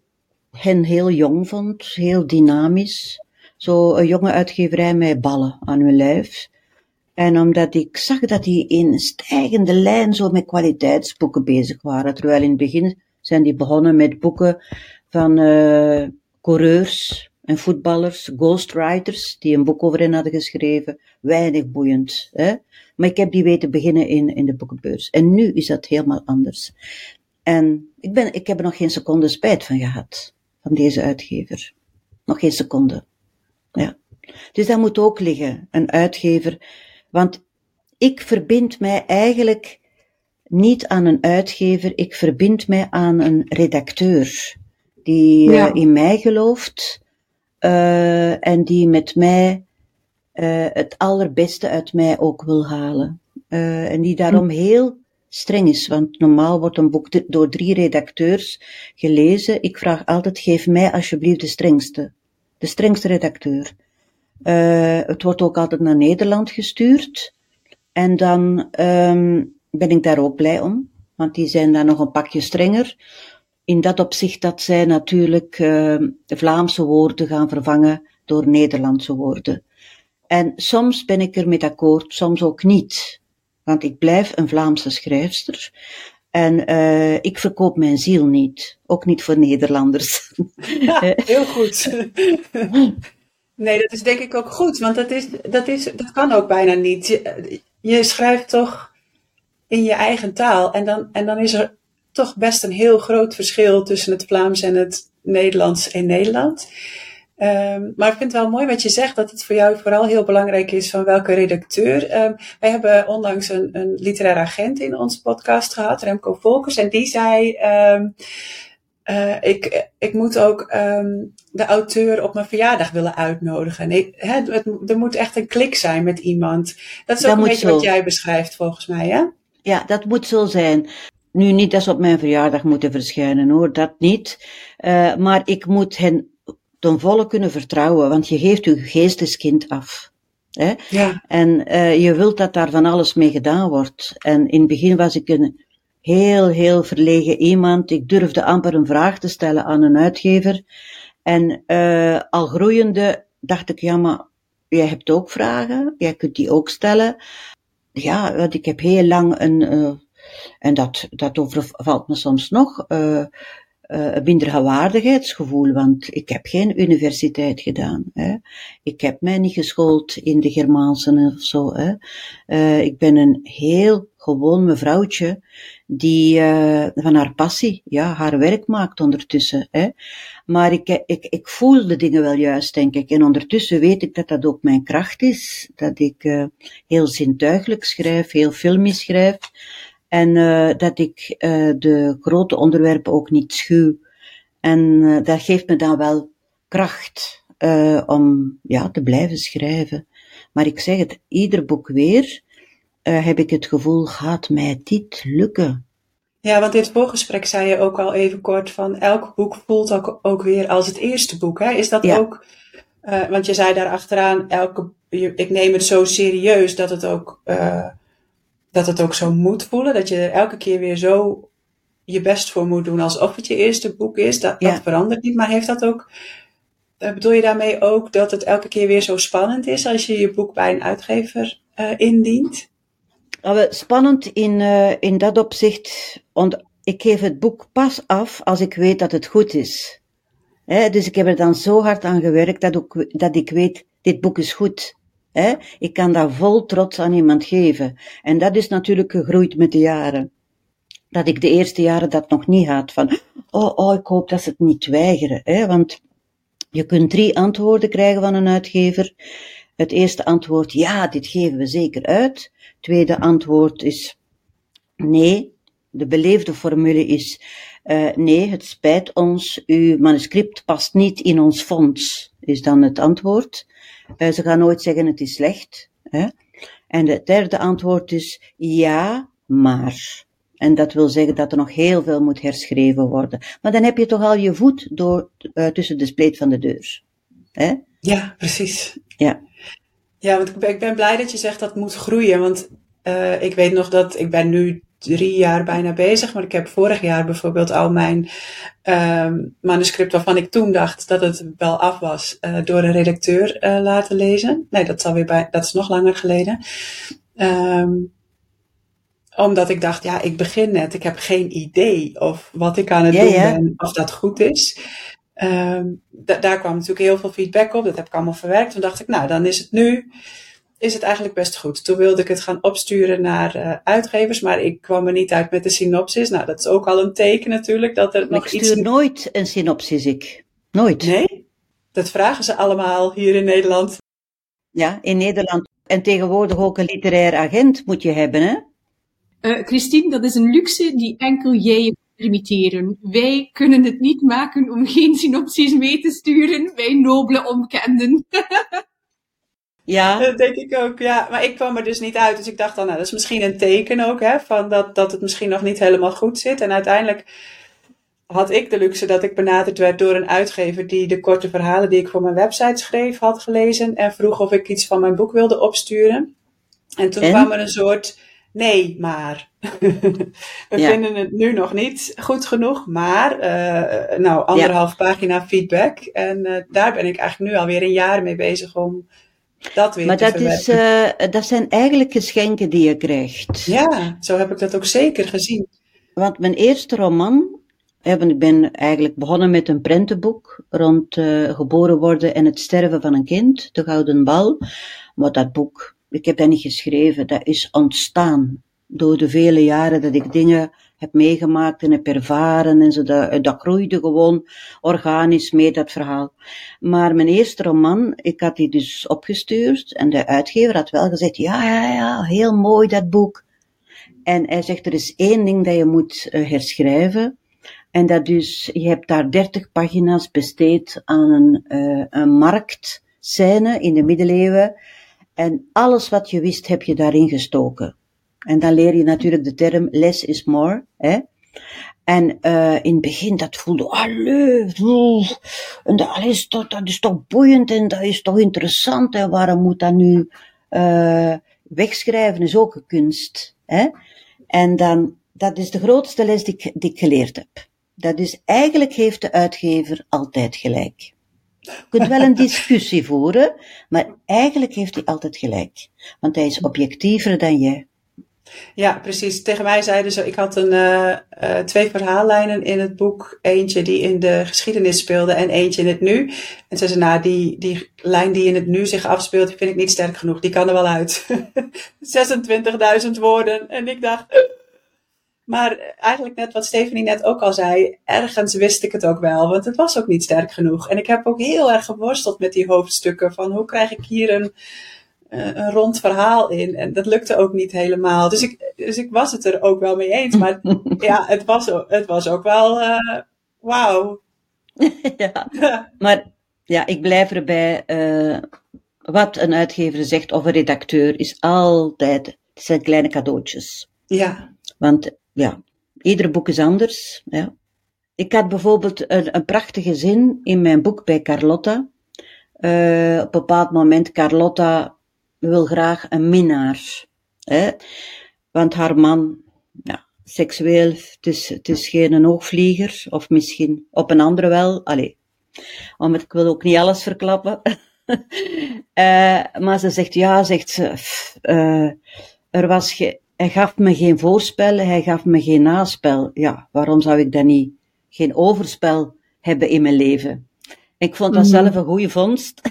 hen heel jong vond, heel dynamisch. Zo een jonge uitgeverij met ballen aan hun lijf. En omdat ik zag dat die in stijgende lijn zo met kwaliteitsboeken bezig waren. Terwijl in het begin zijn die begonnen met boeken van uh, coureurs en voetballers, ghostwriters, die een boek over hen hadden geschreven. Weinig boeiend. Hè? Maar ik heb die weten beginnen in, in de boekenbeurs. En nu is dat helemaal anders. En ik, ben, ik heb er nog geen seconde spijt van gehad, van deze uitgever. Nog geen seconde. Ja. Dus dat moet ook liggen. Een uitgever want ik verbind mij eigenlijk niet aan een uitgever, ik verbind mij aan een redacteur die ja. uh, in mij gelooft uh, en die met mij uh, het allerbeste uit mij ook wil halen. en die daarom heel streng is, want normaal wordt een boek door drie redacteurs gelezen. Ik vraag altijd, geef mij alsjeblieft de strengste. De strengste redacteur. Uh, het wordt ook altijd naar Nederland gestuurd. En dan um, ben ik daar ook blij om, want die zijn daar nog een pakje strenger. in dat opzicht dat zij natuurlijk uh, Vlaamse woorden gaan vervangen door Nederlandse woorden. En soms ben ik er met akkoord, soms ook niet. Want ik blijf een Vlaamse schrijfster. En uh, ik verkoop mijn ziel niet. Ook niet voor Nederlanders. Ja, heel goed. Nee, dat is denk ik ook goed. Want dat, is, dat, is, dat kan ook bijna niet. Je, schrijft toch in je eigen taal. En dan, en dan is er toch best een heel groot verschil tussen het Vlaams en het Nederlands in Nederland. Um, maar ik vind het wel mooi wat je zegt, dat het voor jou vooral heel belangrijk is van welke redacteur. Um, wij hebben onlangs een, een literair agent in onze podcast gehad, Remco Volkers, en die zei: um, uh, ik, ik moet ook de auteur op mijn verjaardag willen uitnodigen. Ik, hè, het, er moet echt een klik zijn met iemand. Dat is ook een beetje wat jij beschrijft volgens mij, hè? Ja, dat moet zo zijn. Nu niet dat ze op mijn verjaardag moeten verschijnen hoor, dat niet. Uh, maar ik moet hen ten volle kunnen vertrouwen, want je geeft je geesteskind af. Hè? Ja. En uh, je wilt dat daar van alles mee gedaan wordt. En in het begin was ik een heel, heel verlegen iemand. Ik durfde amper een vraag te stellen aan een uitgever. En uh, al groeiende dacht ik, ja, maar jij hebt ook vragen, jij kunt die ook stellen. Ja, want ik heb heel lang een, uh, en dat, dat overvalt me soms nog, uh, uh, een minderwaardigheidsgevoel, want ik heb geen universiteit gedaan. Hè. Ik heb mij niet geschoold in de Germaanse of zo. Hè. Uh, ik ben een heel gewoon mevrouwtje die uh, van haar passie, ja, haar werk maakt ondertussen. Hè. Maar ik, ik, ik voel de dingen wel juist, denk ik. En ondertussen weet ik dat dat ook mijn kracht is. Dat ik uh, heel zintuigelijk schrijf, heel filmisch schrijf. En uh, dat ik de grote onderwerpen ook niet schuw. En dat geeft me dan wel kracht om ja, te blijven schrijven. Maar ik zeg het, ieder boek weer heb ik het gevoel, gaat mij dit lukken? Ja, want in het voorgesprek zei je ook al even kort van elk boek voelt ook, ook weer als het eerste boek. Hè? Is dat ja. ook, want je zei daar achteraan, elke, ik neem het zo serieus dat het ook dat het ook zo moet voelen. Dat je er elke keer weer zo je best voor moet doen alsof het je eerste boek is. Dat, dat verandert niet. Maar heeft dat ook. Bedoel je daarmee ook dat het elke keer weer zo spannend is als je je boek bij een uitgever uh, indient? Spannend in, uh, in dat opzicht. Want ik geef het boek pas af als ik weet dat het goed is. He, dus ik heb er dan zo hard aan gewerkt dat, ook, dat ik weet, dit boek is goed. Hè? Ik kan dat vol trots aan iemand geven. En dat is natuurlijk gegroeid met de jaren. Dat ik de eerste jaren dat nog niet had. Van, oh, oh, ik hoop dat ze het niet weigeren. Want je kunt drie antwoorden krijgen van een uitgever. Het eerste antwoord, ja, dit geven we zeker uit. Tweede antwoord is, nee. De beleefde formule is, uh, nee, het spijt ons, uw manuscript past niet in ons fonds, is dan het antwoord. Uh, ze gaan nooit zeggen het is slecht. Hè? En het derde antwoord is ja, maar. En dat wil zeggen dat er nog heel veel moet herschreven worden. Maar dan heb je toch al je voet door, uh, tussen de spleet van de deur. Hè? Ja, precies. Ja. Ja, want ik ben, ik ben blij dat je zegt dat het moet groeien. Want uh, ik weet nog dat ik ben nu drie jaar bijna bezig. Maar ik heb vorig jaar bijvoorbeeld al mijn um, manuscript waarvan ik toen dacht dat het wel af was, uh, door een redacteur uh, laten lezen. Nee, dat is alweer bij, dat is nog langer geleden. Um, omdat ik dacht, ja, ik begin net, ik heb geen idee of wat ik aan het doen ben, of dat goed is. Um, daar kwam natuurlijk heel veel feedback op, dat heb ik allemaal verwerkt. Toen dacht ik, nou, dan is het nu is het eigenlijk best goed. Toen wilde ik het gaan opsturen naar uh, uitgevers, maar ik kwam er niet uit met de synopsis. Nou, dat is ook al een teken natuurlijk dat er nog ik iets... Ik stuur nooit een synopsis, ik. Nooit. Nee? Dat vragen ze allemaal hier in Nederland. Ja, in Nederland. En tegenwoordig ook een literair agent moet je hebben, hè? Uh, Christine, dat is een luxe die enkel jij je permitteren. Wij kunnen het niet maken om geen synopsis mee te sturen, wij nobele omkenden. Ja. Dat denk ik ook, ja. Maar ik kwam er dus niet uit. Dus ik dacht dan, nou, dat is misschien een teken ook, hè, van dat, dat het misschien nog niet helemaal goed zit. En uiteindelijk had ik de luxe dat ik benaderd werd door een uitgever die de korte verhalen die ik voor mijn website schreef had gelezen en vroeg of ik iets van mijn boek wilde opsturen. En toen kwam er een soort nee, maar. We vinden het nu nog niet goed genoeg, maar uh, nou, anderhalf pagina feedback. En uh, daar ben ik eigenlijk nu alweer een jaar mee bezig om dat weer maar te dat verwerken. Is, uh, dat zijn eigenlijk geschenken die je krijgt. Ja, zo heb ik dat ook zeker gezien. Want mijn eerste roman, ik ben eigenlijk begonnen met een prentenboek rond geboren worden en het sterven van een kind, De Gouden Bal. Maar dat boek, ik heb dat niet geschreven, dat is ontstaan door de vele jaren dat ik dingen heb meegemaakt en heb ervaren en zo, dat, dat groeide gewoon organisch mee, dat verhaal. Maar mijn eerste roman, ik had die dus opgestuurd en de uitgever had wel gezegd, ja, ja, ja, heel mooi dat boek. En hij zegt, er is één ding dat je moet uh, herschrijven. En dat dus, je hebt daar dertig pagina's besteed aan een, uh, een marktscène in de middeleeuwen. En alles wat je wist, heb je daarin gestoken. En dan leer je natuurlijk de term less is more. Hè? En uh, in het begin, dat voelde, allee, en dat, is toch, dat is toch boeiend en dat is toch interessant. En waarom moet dat nu uh, wegschrijven, is ook een kunst. Hè? En dan, dat is de grootste les die ik, die ik geleerd heb. Dat is, eigenlijk heeft de uitgever altijd gelijk. Je kunt wel een discussie voeren, maar eigenlijk heeft hij altijd gelijk. Want hij is objectiever dan jij. Ja, precies. Tegen mij zeiden ze, ik had een, uh, uh, twee verhaallijnen in het boek. Eentje die in de geschiedenis speelde en eentje in het nu. En ze zeiden, nou, die, die lijn die in het nu zich afspeelt, die vind ik niet sterk genoeg. Die kan er wel uit. 26.000 woorden. En ik dacht... Maar eigenlijk net wat Stephanie net ook al zei, ergens wist ik het ook wel, want het was ook niet sterk genoeg. En ik heb ook heel erg geworsteld met die hoofdstukken van hoe krijg ik hier een, een rond verhaal in. En dat lukte ook niet helemaal. Dus ik, dus ik was het er ook wel mee eens. Maar ja, het was, het was ook wel uh, wauw. ja, maar ja, ik blijf erbij. Uh, wat een uitgever zegt of een redacteur is altijd, het zijn kleine cadeautjes. Ja. Want ja, ieder boek is anders. Ja. Ik had bijvoorbeeld een, een prachtige zin in mijn boek bij Carlotta. Uh, op een bepaald moment, Carlotta wil graag een minnaar. Hè? Want haar man, ja, seksueel, het is, het is geen oogvlieger, of misschien op een andere wel. Allee, het, ik wil ook niet alles verklappen. uh, maar ze zegt, ja, zegt ze, uh, er was ge, hij gaf me geen voorspel, hij gaf me geen naspel. Ja, waarom zou ik dan niet geen overspel hebben in mijn leven? Ik vond dat -hmm. zelf een goede vondst.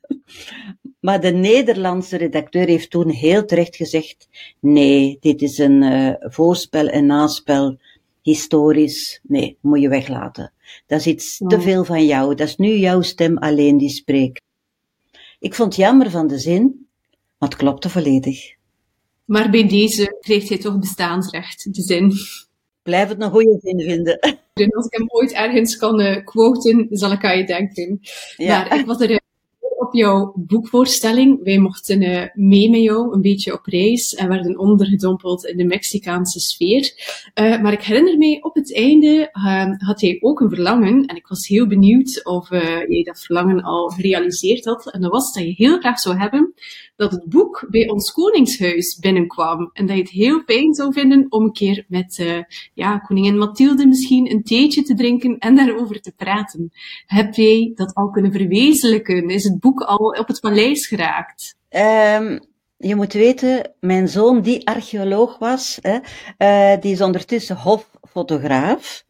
maar de Nederlandse redacteur heeft toen heel terecht gezegd: nee, dit is een uh, voorspel en naspel, historisch. Nee, moet je weglaten. Dat is iets oh. te veel van jou. Dat is nu jouw stem alleen die spreekt. Ik vond het jammer van de zin, maar het klopte volledig. Maar bij deze krijgt hij toch bestaansrecht, de zin. Blijf het een goede zin vinden. En als ik hem ooit ergens kan uh, quoten, zal ik aan je denken. Ja. Maar ik was er op jouw boekvoorstelling. Wij mochten uh, mee met jou een beetje op reis en werden ondergedompeld in de Mexicaanse sfeer. maar ik herinner me, op het einde had jij ook een verlangen. En ik was heel benieuwd of jij dat verlangen al gerealiseerd had. En dat was dat je heel graag zou hebben dat het boek bij ons koningshuis binnenkwam. En dat je het heel fijn zou vinden om een keer met ja, koningin Mathilde misschien een theetje te drinken en daarover te praten. Heb jij dat al kunnen verwezenlijken? Is het boek al op het paleis geraakt? Um, je moet weten, mijn zoon die archeoloog was, hè, uh, die is ondertussen hoffotograaf.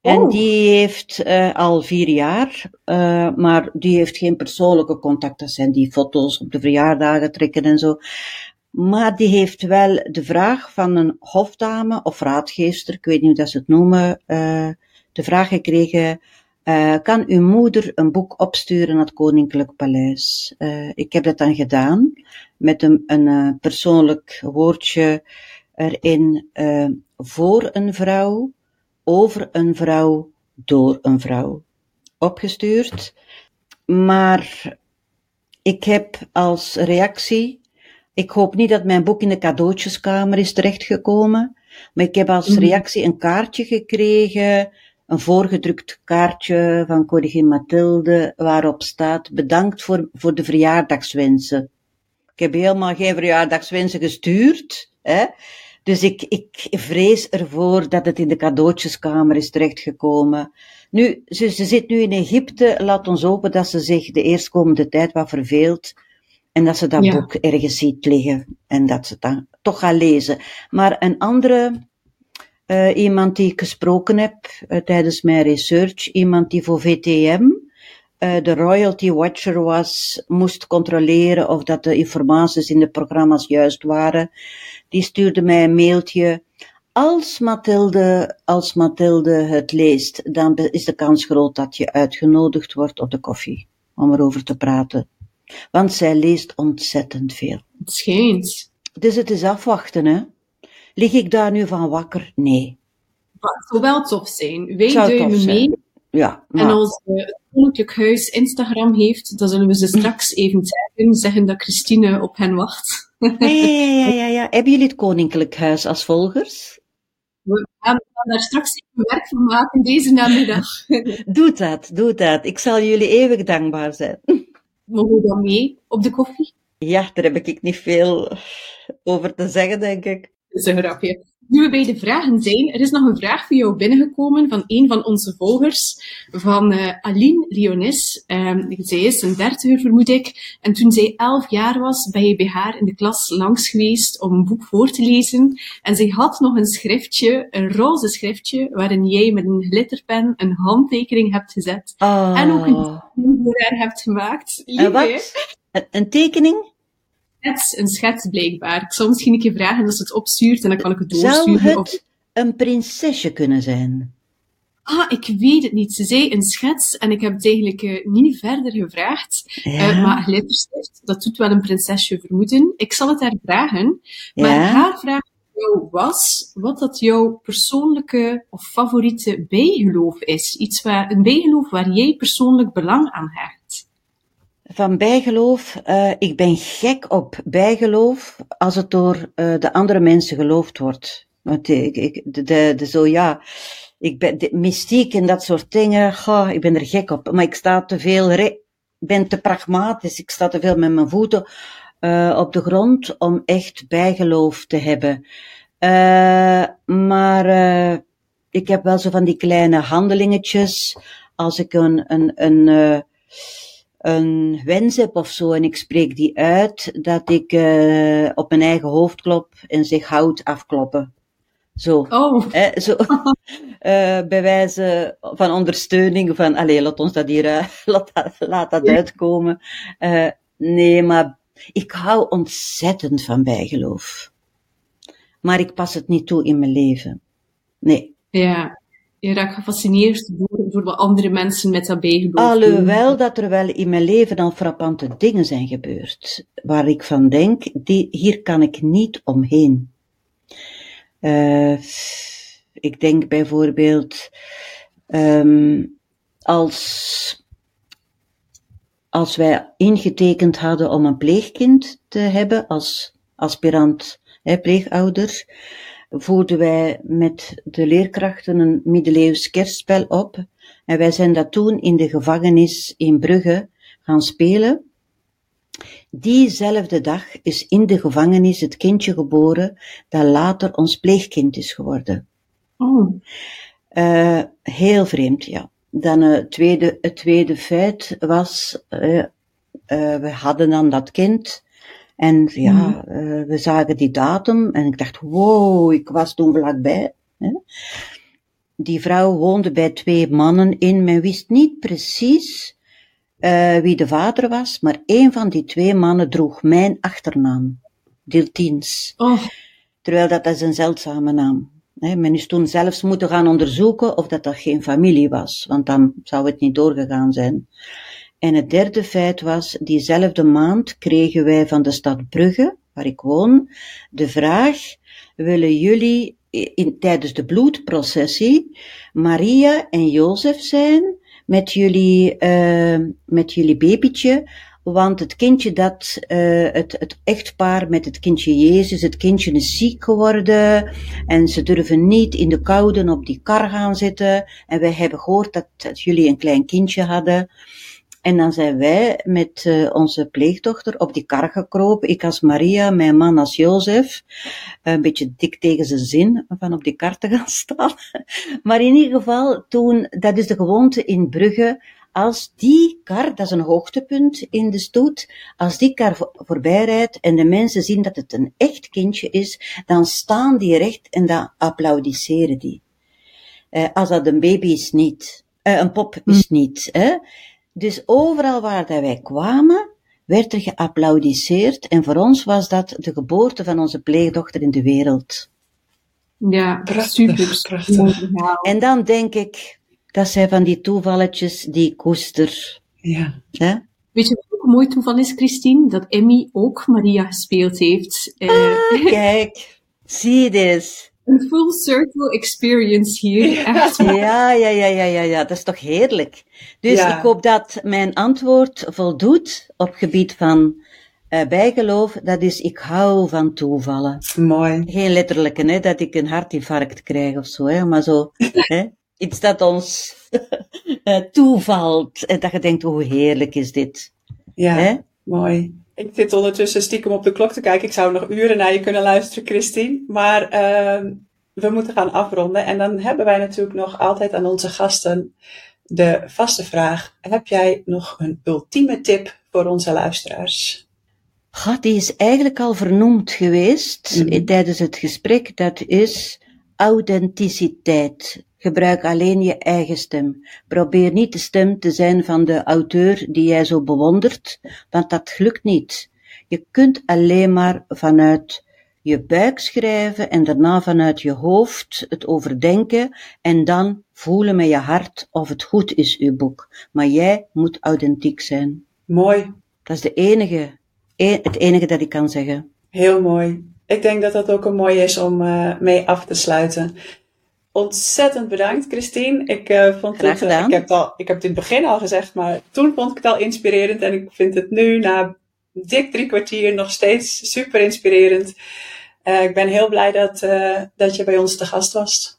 En oh. die heeft uh, al vier jaar, uh, maar die heeft geen persoonlijke contact. Dat zijn die foto's op de verjaardagen trekken en zo. Maar die heeft wel de vraag van een hofdame of raadgeester, ik weet niet hoe dat ze het noemen, de vraag gekregen, kan uw moeder een boek opsturen naar het Koninklijk Paleis? ik heb dat dan gedaan, met een, een persoonlijk woordje erin voor een vrouw over een vrouw door een vrouw opgestuurd. Maar ik heb als reactie, ik hoop niet dat mijn boek in de cadeautjeskamer is terechtgekomen, maar ik heb als reactie een kaartje gekregen, een voorgedrukt kaartje van koningin Mathilde, waarop staat bedankt voor, voor de verjaardagswensen Ik heb helemaal geen verjaardagswensen gestuurd. Hè? Dus ik, ik vrees ervoor dat het in de cadeautjeskamer is terechtgekomen. Nu, ze, ze zit nu in Egypte. Laat ons hopen dat ze zich de eerstkomende tijd wat verveelt. En dat ze dat Ja. boek ergens ziet liggen. En dat ze het dan toch gaat lezen. Maar een andere, eh, iemand die ik gesproken heb eh, tijdens mijn research, iemand die voor VTM, eh, de royalty watcher was, moest controleren of dat de informaties in de programma's juist waren. Die stuurde mij een mailtje. Als Mathilde, als Mathilde het leest, dan is de kans groot dat je uitgenodigd wordt op de koffie om erover te praten. Want zij leest ontzettend veel. Het schijnt. Dus het is afwachten, hè. Lig ik daar nu van wakker? Nee. Het zou wel tof zijn. Wij duimen mee. Ja, En als eh, het Koninklijk Huis Instagram heeft, dan zullen we ze straks even taggen, zeggen dat Christine op hen wacht. ja, ja, ja, ja, ja. Hebben jullie het Koninklijk Huis als volgers? We gaan daar straks even werk van maken deze namiddag. Doe dat, doe dat. Ik zal jullie eeuwig dankbaar zijn. Mogen we dan mee op de koffie? Ja, daar heb ik niet veel over te zeggen, denk ik. Dat is een grapje. Nu we bij de vragen zijn, er is nog een vraag voor jou binnengekomen van een van onze volgers, van eh, Aline Lionis. Ehm, zij is een dertiger, vermoed ik. En toen zij elf jaar was, ben je bij haar in de klas langs geweest om een boek voor te lezen. En zij had nog een schriftje, een roze schriftje, waarin jij met een glitterpen een handtekening hebt gezet. Oh. En ook een tekening voor haar hebt gemaakt. Lief, wat? Een, een tekening? Schets, een schets blijkbaar. Ik zal misschien een keer vragen als ze het opstuurt en dan kan ik het Zou doorsturen. Of... het een prinsesje kunnen zijn? Ah, ik weet het niet. Ze zei een schets en ik heb het eigenlijk eh, niet verder gevraagd. Ja. Eh, maar glitterstift, dat doet wel een prinsesje vermoeden. Ik zal het haar vragen. Maar haar vraag was wat dat jouw persoonlijke of favoriete bijgeloof is. Iets waar, een bijgeloof waar jij persoonlijk belang aan hecht. Van bijgeloof, eh, ik ben gek op bijgeloof als het door eh, de andere mensen geloofd wordt. Want ik, ik, de, de, zo ja, ik ben de mystiek en dat soort dingen, goh, ik ben er gek op. Maar ik sta te veel, re- ben te pragmatisch, ik sta te veel met mijn voeten eh, op de grond om echt bijgeloof te hebben. Maar ik heb wel zo van die kleine handelingetjes. Als ik een, een, een, een wens heb of zo en ik spreek die uit, dat ik eh, op mijn eigen hoofd klop en zeg hout afkloppen. Zo. Oh, Hè, zo eh, bij wijze van ondersteuning van, allee, laat ons dat hier, eh, laat, laat dat uitkomen. Nee, maar ik hou ontzettend van bijgeloof. Maar ik pas het niet toe in mijn leven. Nee. ja. Je raakt gefascineerd door, door wat andere mensen met dat bijgeloof. Alhoewel dat er wel in mijn leven al frappante dingen zijn gebeurd, waar ik van denk, die, hier kan ik niet omheen. Eh, ik denk bijvoorbeeld, ehm, als, als wij ingetekend hadden om een pleegkind te hebben als aspirant hè, pleegouder, voerden wij met de leerkrachten een middeleeuws kerstspel op. En wij zijn dat toen in de gevangenis in Brugge gaan spelen. Diezelfde dag is in de gevangenis het kindje geboren dat later ons pleegkind is geworden. Oh, Eh, heel vreemd, ja. Dan eh, het, tweede, het tweede feit was, eh, eh, we hadden dan dat kind en ja, eh, we zagen die datum en ik dacht, wow, ik was toen vlakbij. Hè. Die vrouw woonde bij twee mannen in, men wist niet precies eh, wie de vader was, maar een van die twee mannen droeg mijn achternaam, Diltiens. oh, Terwijl dat, dat is een zeldzame naam. Hè, men is toen zelfs moeten gaan onderzoeken of dat, dat geen familie was, want dan zou het niet doorgegaan zijn. En het derde feit was, diezelfde maand kregen wij van de stad Brugge, waar ik woon, de vraag, willen jullie in, tijdens de bloedprocessie Maria en Jozef zijn met jullie, eh, met jullie babytje, want het kindje dat, eh, het, het echtpaar met het kindje Jezus, het kindje is ziek geworden en ze durven niet in de koude op die kar gaan zitten en wij hebben gehoord dat jullie een klein kindje hadden. En dan zijn wij met uh, onze pleegdochter op die kar gekropen. Ik als Maria, mijn man als Jozef. Een beetje dik tegen zijn zin van op die kar te gaan staan. Maar in ieder geval, toen, dat is de gewoonte in Brugge, als die kar, dat is een hoogtepunt in de stoet, als die kar voor, voorbij rijdt en de mensen zien dat het een echt kindje is, dan staan die recht en dan applaudisseren die. Uh, als dat een baby is niet. Uh, een pop is hm. niet. Hè? Dus overal waar dat wij kwamen, werd er geapplaudisseerd en voor ons was dat de geboorte van onze pleegdochter in de wereld. Ja, prachtig, prachtig. En dan denk ik, dat zijn van die toevalletjes die ik koester. Ja. Hè? Weet je wat ook een mooi toeval is, Christine? Dat Emmy ook Maria gespeeld heeft. Uh, ah, kijk, zie dit een full circle experience hier. Echt. Ja, ja, ja, ja, ja, ja, dat is toch heerlijk. Dus ik hoop dat mijn antwoord voldoet op gebied van uh, bijgeloof. Dat is, ik hou van toevallen. Mooi. Geen letterlijke, hè, dat ik een hartinfarct krijg of zo, hè, maar zo, hè, iets dat ons uh, toevalt. En dat je denkt, hoe heerlijk is dit. Ja, hè? mooi. Ik zit ondertussen stiekem op de klok te kijken. Ik zou nog uren naar je kunnen luisteren, Christine. Maar uh, we moeten gaan afronden. En dan hebben wij natuurlijk nog altijd aan onze gasten de vaste vraag. Heb jij nog een ultieme tip voor onze luisteraars? God, die is eigenlijk al vernoemd geweest mm tijdens het gesprek. Dat is authenticiteit. Gebruik alleen je eigen stem. Probeer niet de stem te zijn van de auteur die jij zo bewondert, want dat lukt niet. Je kunt alleen maar vanuit je buik schrijven en daarna vanuit je hoofd het overdenken en dan voelen met je hart of het goed is, uw boek. Maar jij moet authentiek zijn. Mooi. Dat is de enige, e-, het enige dat ik kan zeggen. Heel mooi. Ik denk dat dat ook een mooi is om uh, mee af te sluiten. Ontzettend bedankt, Christine. Ik uh, vond het, uh, ik, heb het al, ik heb het in het begin al gezegd, maar toen vond ik het al inspirerend. En ik vind het nu, na dik drie kwartier, nog steeds super inspirerend. Uh, ik ben heel blij dat, dat je bij ons te gast was.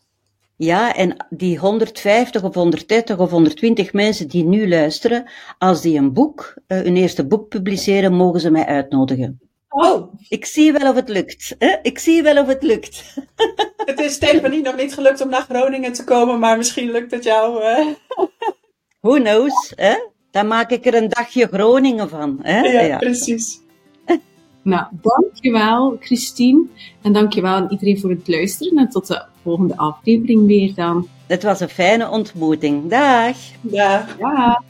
Ja, en die 150 of 130 of 120 mensen die nu luisteren, als die een boek, hun eerste boek publiceren, mogen ze mij uitnodigen. Oh, ik zie wel of het lukt. Hè? Ik zie wel of het lukt. Het is Stefanie nog niet gelukt om naar Groningen te komen, maar misschien lukt het jou. Hè? Who knows? Hè? Dan maak ik er een dagje Groningen van. Hè? Ja, ja, precies. Nou, dankjewel Christine. En dankjewel aan iedereen voor het luisteren. En tot de volgende aflevering weer dan. Het was een fijne ontmoeting. Dag. Dag. Dag.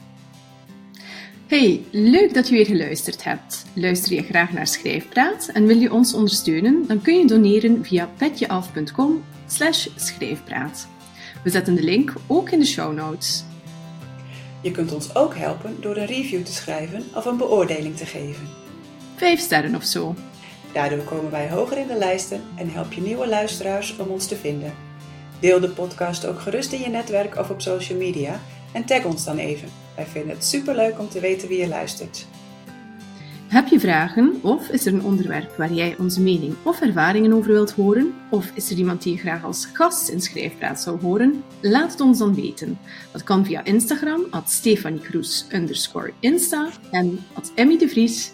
Hey, leuk dat je weer geluisterd hebt. Luister je graag naar Schrijfpraat en wil je ons ondersteunen? Dan kun je doneren via petjeaf.com schrijfpraat. We zetten de link ook in de show notes. Je kunt ons ook helpen door een review te schrijven of een beoordeling te geven. Vijf sterren of zo. Daardoor komen wij hoger in de lijsten en help je nieuwe luisteraars om ons te vinden. Deel de podcast ook gerust in je netwerk of op social media en tag ons dan even. Wij vinden het superleuk om te weten wie je luistert. Heb je vragen of is er een onderwerp waar jij onze mening of ervaringen over wilt horen? Of is er iemand die je graag als gast in Schrijfpraat zou horen? Laat het ons dan weten. Dat kan via Instagram, at Stefanie underscore Insta en at Emmy de Vries